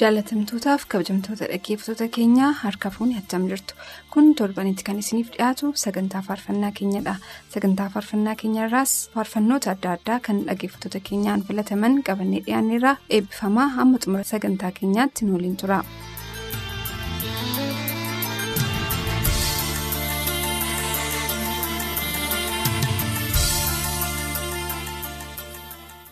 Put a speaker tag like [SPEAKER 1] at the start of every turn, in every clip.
[SPEAKER 1] Jaalatamtootaaf kabajamtoota dhaggeeffattoota keenyaa harka fuunni attam jirtu kun torbanitti kan isiniif dhiyaatu sagantaa faarfannaa keenyadha sagantaa faarfannaa keenyarraas faarfannoota adda addaa kan dhaggeeffattoota keenyaan filataman qabannee dhiyaanneerraa eebbifamaa hamma xumura sagantaa keenyaatti nu waliin tura.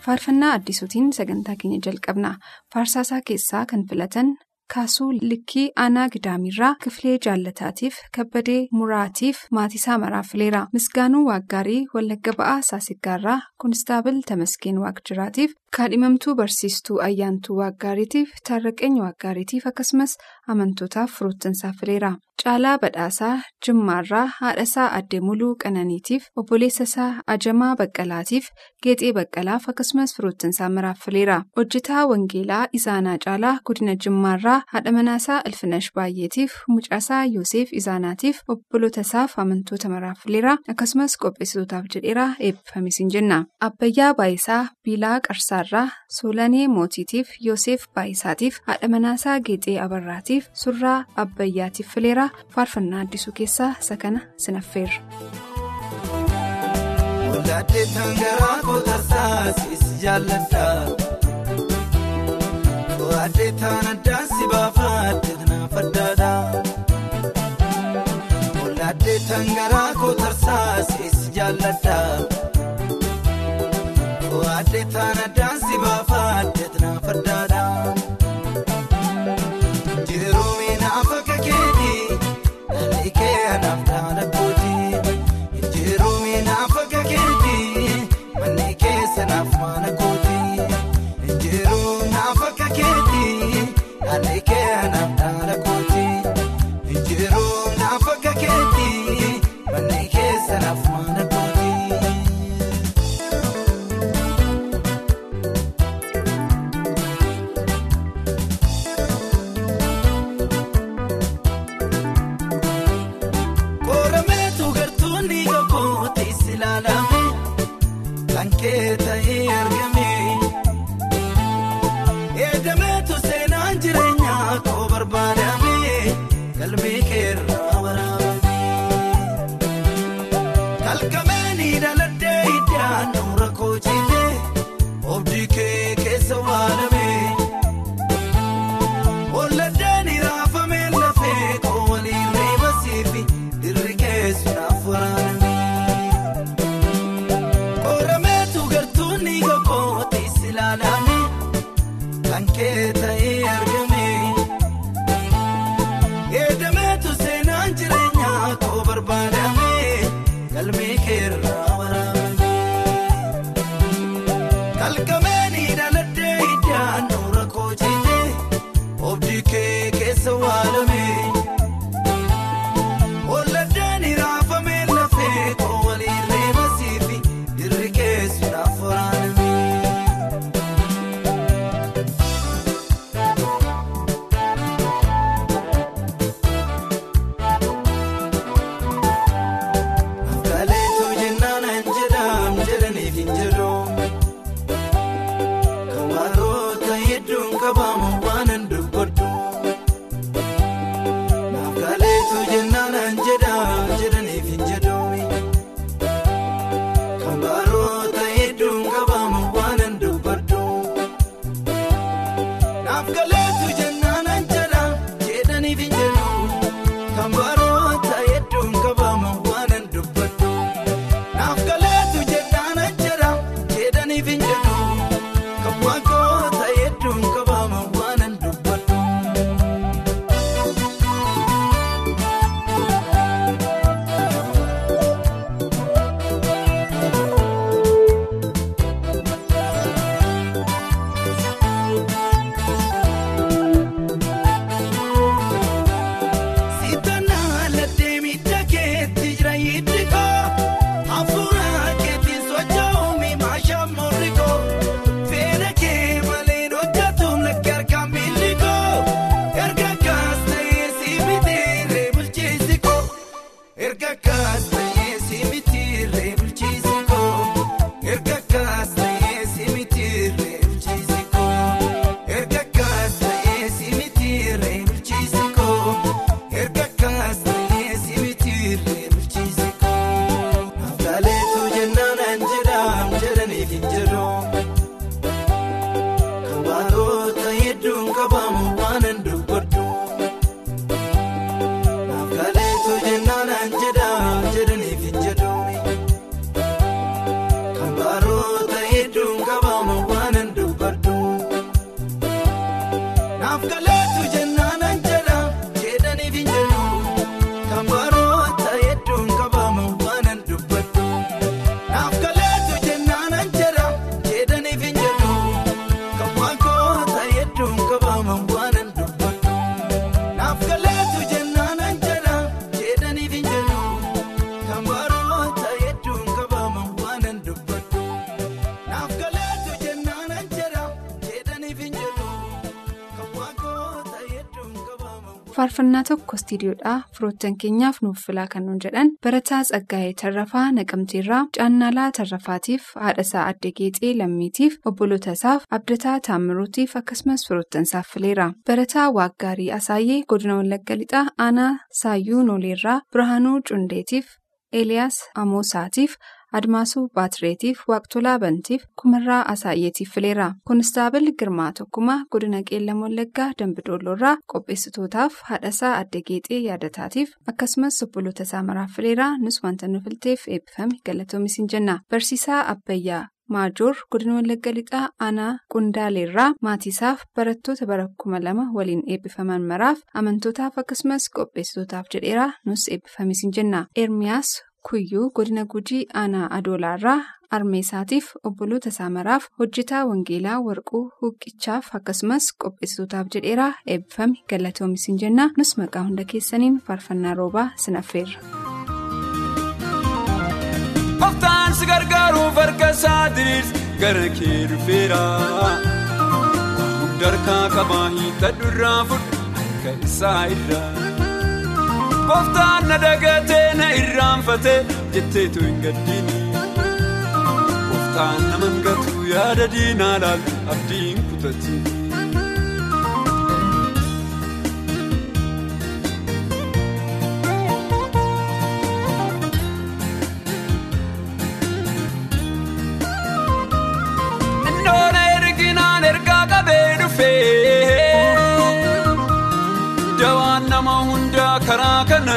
[SPEAKER 1] Faarfannaa addisuutiin sagantaa keenya jalqabna. Faarsaasaa keessaa kan filatan kaasuu likkii aanaa gidaamirraa kifilee jaallataatiif kabbadee muraatiif maatiisaa maraaf fileera misgaanuu waaggaarii wallagga ba'aa saasiggaarraa koonistaabil tamaskeen waaqjiraatiif kaadhimamtuu barsiistuu ayyaantuu waaggaariitiif taarraqeenya waaggaariitiif akkasumas amantootaaf firoottansaa fileera caalaa badhaasaa jimmaarraa haadhasaa addee muluu qananiitiif obboleessasaa ajamaa baqqalaatiif geexee baqqalaaf akkasumas firoottansaa maraaf fileera hojjetaa wangeelaa isaanaa caalaa godina jimmaarraa haadha manaasaa ilfinash baay'eetiif mucaasaa yoosef isaanaatiif obbolootasaaf amantoota maraaf fileera akkasumas qopheessitootaaf jedheera eebbifamisiin jenna. Abbayyaa baayisaa biilaa qarsaarraa soolanee mootiitiif yoosef baayisaatiif haadha manaasaa geexee abarraatiif surraa abbayyaatiif fileera. faarfannaa addisuu keessaa isa kana sinaffeerra.
[SPEAKER 2] Waldaaddee tangaraa kootarsaa si jaalladha. Waaddee But
[SPEAKER 1] faarfannaa tokko istiidiyoodhaa firoottan keenyaaf nuuf filaa kan nuun jedhan barataa tsaggaa'ee tarrafaa naqamteerraa caannalaa tarrafaatiif haadhasaa adde geexee lammiitiif obboloota isaaf abdataa taammiruutiif akkasumas firoottan isaaf fileera barataa waaggaarii asaayyee godina wallagga lixaa aanaa saayyuu nooleerraa birhaanuu cundeetiif eeliyaas amoosaatiif. Admaasuu baatireetiif waaqtolaa bantiif kumarraa asaayyeetiif fileera koonistaabil girmaa tokkumaa godina qeellam wallaggaa dambidoolloorraa qopheessitootaaf haadhasaa adda geexee yaadataatiif akkasumas obboloota isaa maraaf fileeraa nus wanta nu filteef eebbifame galatoomis hin jenna barsiisaa abbayyaa maajoor godina wallagga lixaa aanaa qundaaleerraa maatiisaaf barattoota bara kuma lama waliin eebbifaman maraaf amantootaaf akkasumas qopheessitootaaf jedheeraa nus eebbifamis hin jenna ermiyaas. Kuyyuu godina gujii aanaa adoolaarraa armeesaatiif obboloota isaa maraaf hojjetaa wangeelaa warquu huqqichaaf akkasumas qopheessitootaaf jedheeraa eebbifame galatoomis hin jenna nus maqaa hunda keessaniin faarfannaa roobaa sinaffeerra.
[SPEAKER 3] Qoftaan si gargaaruuf harka isaa diriirsi gara kee dhufeera. Darkaa qabaa hiikadhu irraa fudhu harka isaa irraa. Qoftaan na dagatee na irraanfatee jetteetu hin gaddiini. Qoftaan nama gatu yaada diinaa laalu abdiin kutatti.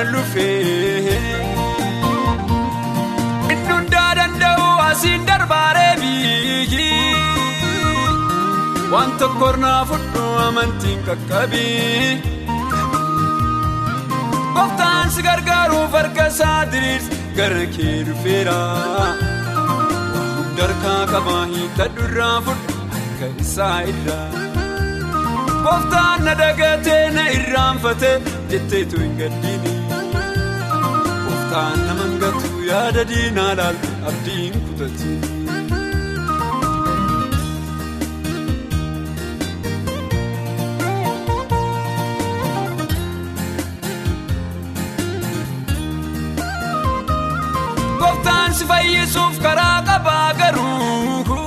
[SPEAKER 3] Karaa kana lufee. Inni hundaa danda'u asiin darbaaree biyyi. Waan tokko naa fudhu amantiin qaqqabii. Qoftaan si gargaaruuf harka isaa diriirsi gara kee dhufeera. Darkaa qabaa hiikadhu irraa fudhu harka isaa irraa. Qoftaan na dagatee na irraanfatee jetteetu hin gaddiini. Qoftaan nama gatu yaada diinaa laalu abdiin kutatti. Qoftaan si fayyisuuf karaa qabaa garuu.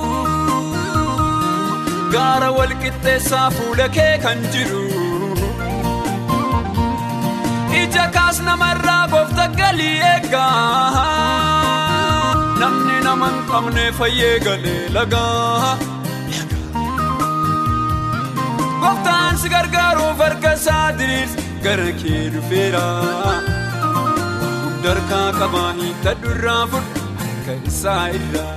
[SPEAKER 3] Gaara walqixxeessaa fuula kee kan jiru. Ija kaas namarraa goofta galii eegaa. Namni nama hin qabne fayyee galee lagaa. Gooftaan si gargaaruuf harka isaa diriirsi gara kee dhufeera. Darkaa qabaa hiikadhu irraa fudhu harka isaa irraa.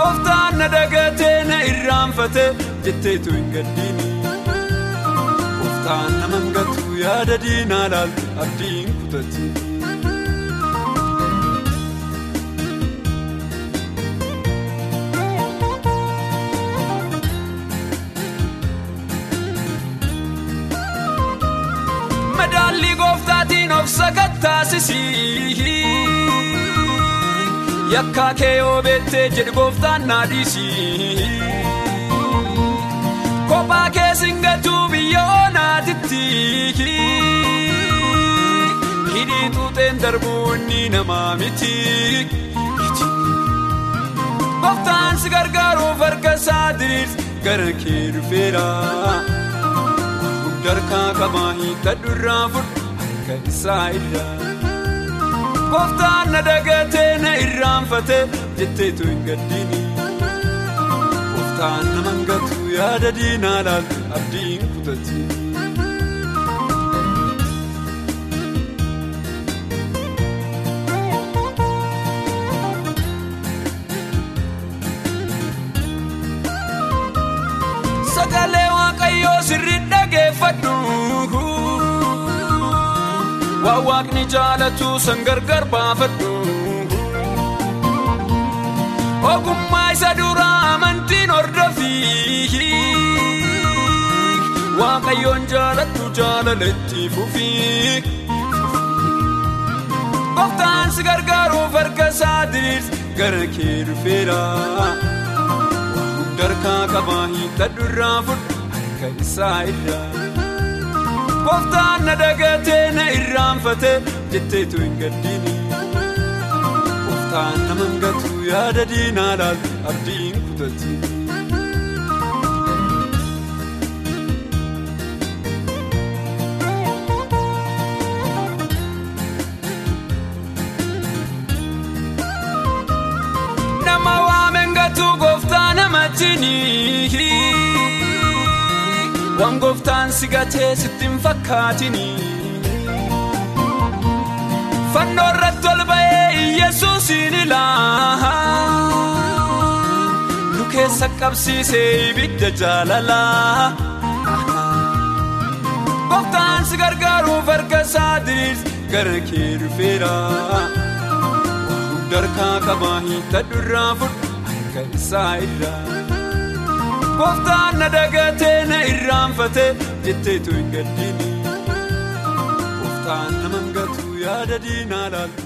[SPEAKER 3] Qoftaan na dagatee na irraanfatee jetteetu hin gaddiini. Qoftaan nama gatu yaada diinaa laalu abdiin kutatti. Madaallii gooftaatiin of sakattaasisii. Yakkaa kee yoo beektee jedhu gooftaan naa dhiisii. Kophaa kee singatuu biyya oonaatitti. Hidhii xuuxeen darbuu inni namaa miti. Gooftaan si gargaaruuf harka isaa diriirsi gara kee dhufeera. Darkaa qabaa hiikadhu irraa fudhu harka isaa irraa. Qoftaan na dagatee na irraanfatee jetteetu hin gaddiini. Qoftaan nama gatu yaada diinaa laalu abdiin kutatti. Sagalee waaqayyoo sirri dhageeffadhu. Waan waaqni jaalatu san gargar baafadhu. Ogummaa isa duraa amantiin hordofi. Waaqayyoon jaalattu jaalaletti fufi. Gooftaan si gargaaruuf harka isaa diriirsi gara kee dhufeera. Darkaa qabaa hiikadhu irraa fudhu harka isaa irraa. Gooftaan na dagatee na irraanfatee jetteetu hin gaddiini. Gooftaan nama hangatu yaada diinaa laatu abdiin kutatti. Namatti waan gooftaan si gatee sitti hin fakkaatini. Fannoo irratti ol ba'ee Iyyasuusin ilaa nu keessa qabsiisee ibidda jaalalaa. Gooftaan si gargaaruuf harka isaa diriirsi gara kee dhufeera. Darkaa qabaa hiitadhu irraa fudhu harka isaa irraa. Gooftaan na dagatee na irraanfatee jetteetu hin gaddiini. Gooftaan nama hangatu yaada diinaa laatu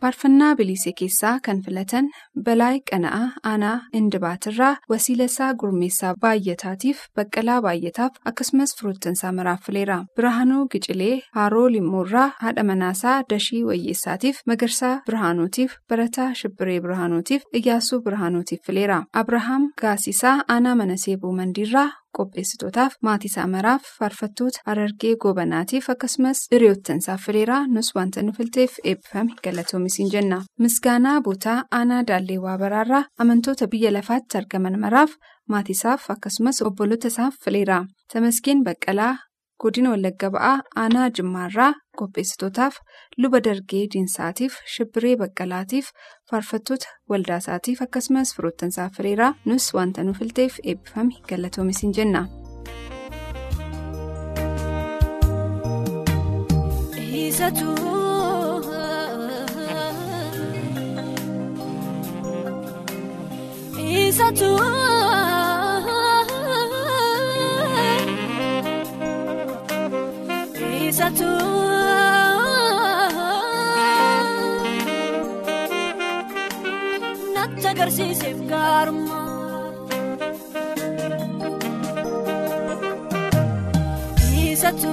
[SPEAKER 1] Faarfannaa Bilisee keessaa kan filatan Balaay Qana'aa Aanaa Indibaatirraa Wasiilasaa Gurmeessaa Baay'ataatiif Baqqalaa Baay'ataaf akkasumas firoottansaa maraaffileera. Birahaanuu Gicilee Haaroo Limmoorraa haadha manaasaa Dashii Wayyeessaatiif Magarsaa Birhaanuutiif Barataa Shibbiree Birhaanuutiif Iyyaasuu Birhaanuutiif fileera. Abrahaam Gaasisaa Aanaa Manaseeboo Mandiirraa qopheessitootaaf maatiisaa maraaf faarfattoota Harargee Goobanaatiif akkasumas hiriyoottansaaf fileeraa nus wanta nu filteef eebbifame galatoomisin jenna. Misgaanaa Bootaa Aanaa Daalleewwaa Baraarraa amantoota biyya lafaatti argaman maraaf maatiisaaf akkasumas obboloota isaaf fileera. Tamaskeen Baqqalaa Godina Wallagga Ba'aa Aanaa Jimmaarraa qopheessitootaaf luba dargee diinsaatiif shibbiree baqqalaatiif faarfattoota waldaasaatiif akkasumas firoottansaaf fileeraa nus wanta nu filteef eebbifame galatoomisin jenna.
[SPEAKER 4] Natti agarsiiseef gaarummaa Isatu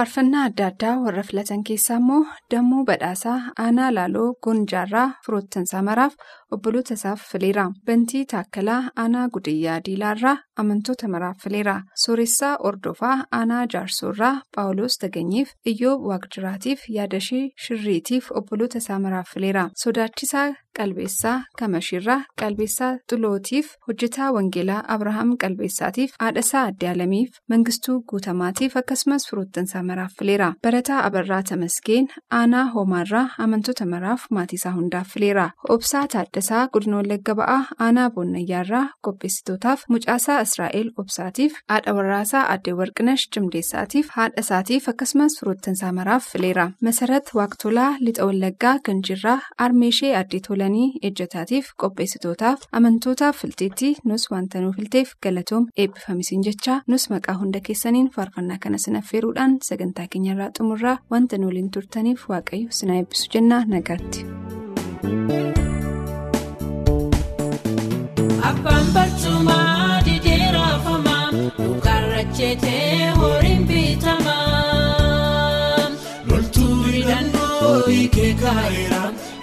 [SPEAKER 1] Faarfannaa adda addaa warra filatan keessaa immoo Dammuu Badhaasaa Aanaa Laaloo Goonjaarraa firoottansaa maraaf obboloota isaaf fileera. Bantii Taakkalaa Aanaa Gudiyyaa Diilaarraa amantoota maraaf fileera. Sooressaa Ordofaa Aanaa Jaarsoorraa Phaawulos Taganyiif Iyyoob Waaqjiraatiif Yaadashii Shirriitiif obboloota isaa maraaf fileera. Sodaachisaa Qalbeessaa Kamashiirraa Qalbeessaa Xulootiif hojjetaa Wangeelaa Abrahaam Qalbeessaatiif haadhasaa Adde Alamiif Mangistuu Guutamaatiif akkasumas firoottansaa maraaf fileera. Barataa Abarraa Tamasgeen Aanaa Hoomaarraa amantoota maraaf maatiisaa hundaaf fileera. Obsaa Taaddasaa Godina Wallagga Ba'aa Aanaa Boonnayyaarraa qopheessitootaaf mucaasaa Israa'el Obsaatiif haadha warraasaa Adde Warqinash Cimdeessaatiif haadha isaatiif akkasumas firoottansaa maraaf fileera. Masarat Waaqtolaa Lixa Wallaggaa Ganjirraa Armeeshee Addee Tolanii Ejjataatiif qopheessitootaaf amantootaaf filteetti nus wanta nuu filteef galatoom eebbifamisiin jechaa nus maqaa hunda keessaniin faarfannaa kana sinaffeeruudhaan sagantaa keenyarraa xumurraa wanta nu waliin turtaniif waaqayyo sinaa eebbisu jennaa nagaatti.
[SPEAKER 5] Abbaan barcumaa didee raafamaa mukarra jeetee horiin bitamaa.
[SPEAKER 6] Loltuu hidhannoo hiikee kaa'eera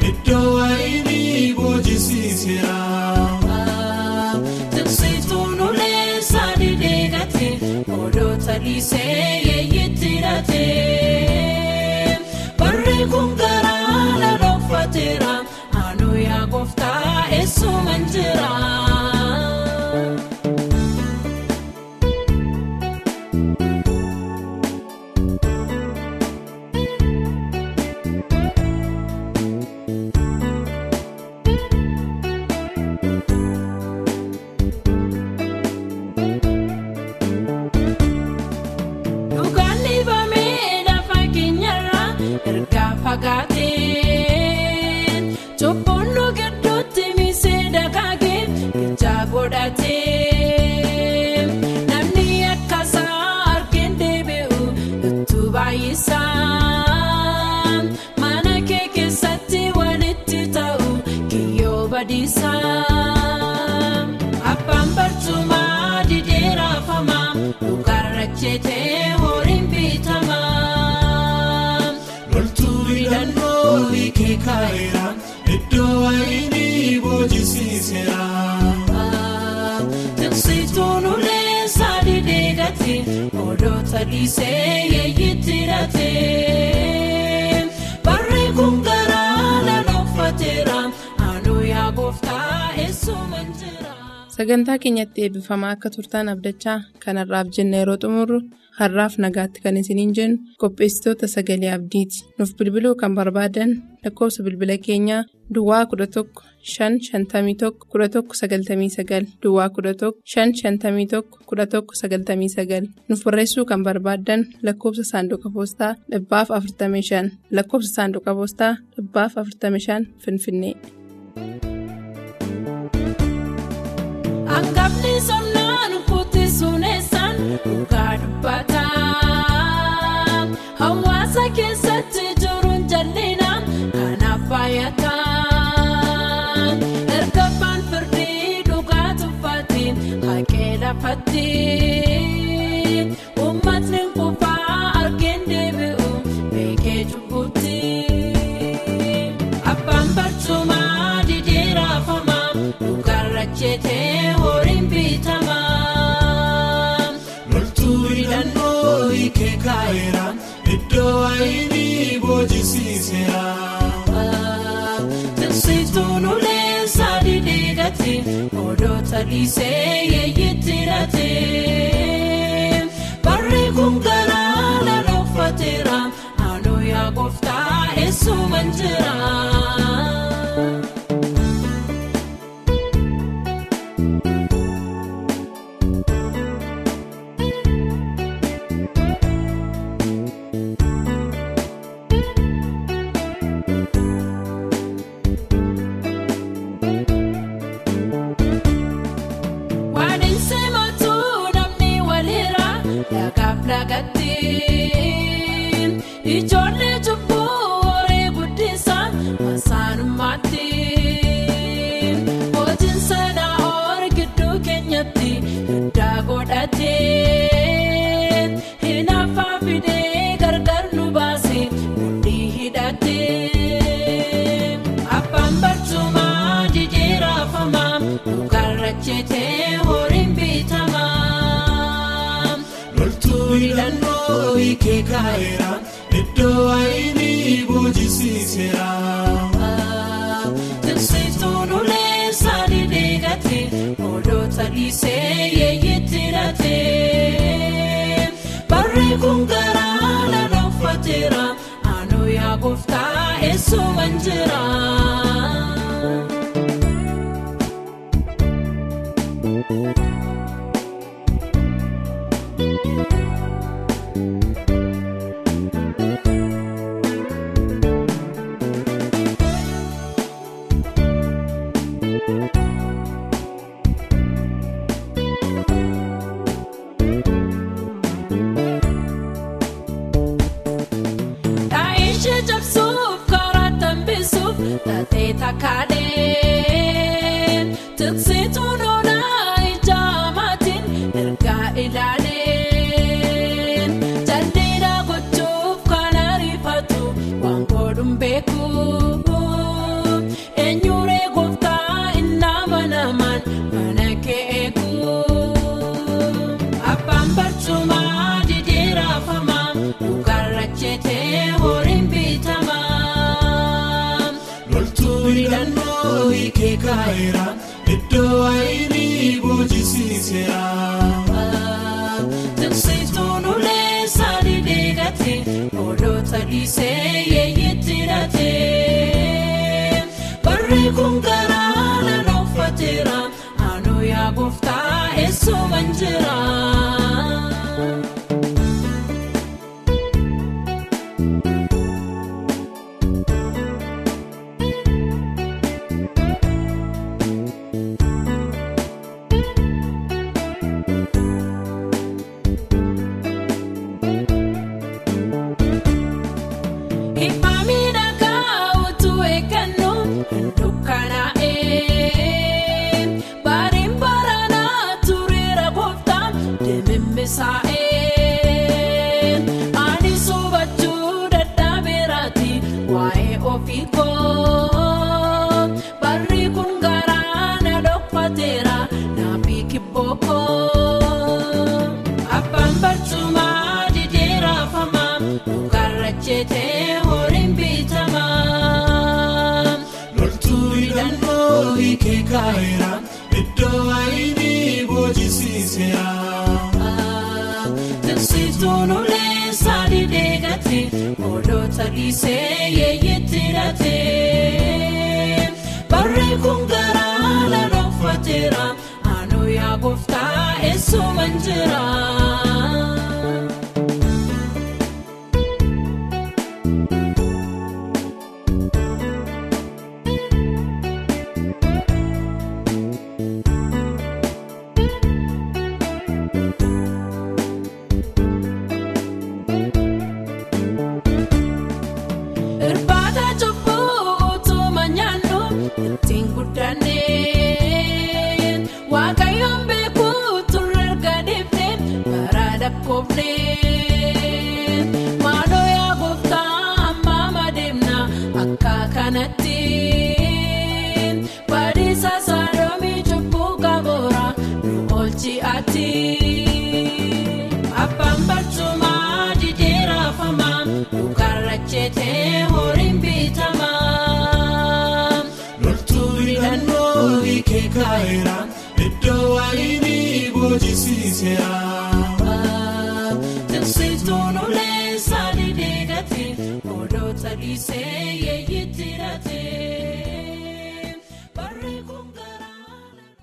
[SPEAKER 6] iddoo waayinii boojisiiseera.
[SPEAKER 5] Tiksituun ulee sadidee gate odoota dhiisee ija godhatee dhiisee yeeyitti hidhatee. Barree kun garaa laaloofateera anu yaa gooftaa eessuman jira.
[SPEAKER 7] Sagantaa keenyatti eebbifamaa akka turtaan abdachaa kanarraaf jenna yeroo xumurru har'aaf nagaatti kan isiniin jennu qopheessitoota sagalee abdiiti. Nuuf bilbiluu kan barbaadan lakkoofsa bilbila keenyaa Duwwaa 11 551 1199 Duwwaa 11 551 1199 nuuf barreessuu kan barbaadan lakkoofsa saanduqa poostaa dhibbaaf 45 lakkoofsa saanduqa poostaa dhibbaaf 45 Finfinnee.
[SPEAKER 5] Angafni somnaan kuttisuun eessaan dhugaa dubbataa.
[SPEAKER 6] Kaa'eera iddoo waayinii boojisiiseera.
[SPEAKER 5] Tiksituun ulee sadidee gate odoota dhiisee yeeyitti hidhatee. Barree kun garaa laaloofateera anu yaa gooftaa eessuman jira.
[SPEAKER 6] kaa'eera iddoo wayinii boojisiiseera.
[SPEAKER 5] Tinsiituun ulee saanii deegate oolota dhiisee yeeyitti hirate. Barree kun garaa laala uffateera aanoo yaa gooftaa eessuuman jira. teessoo ban jira. it all.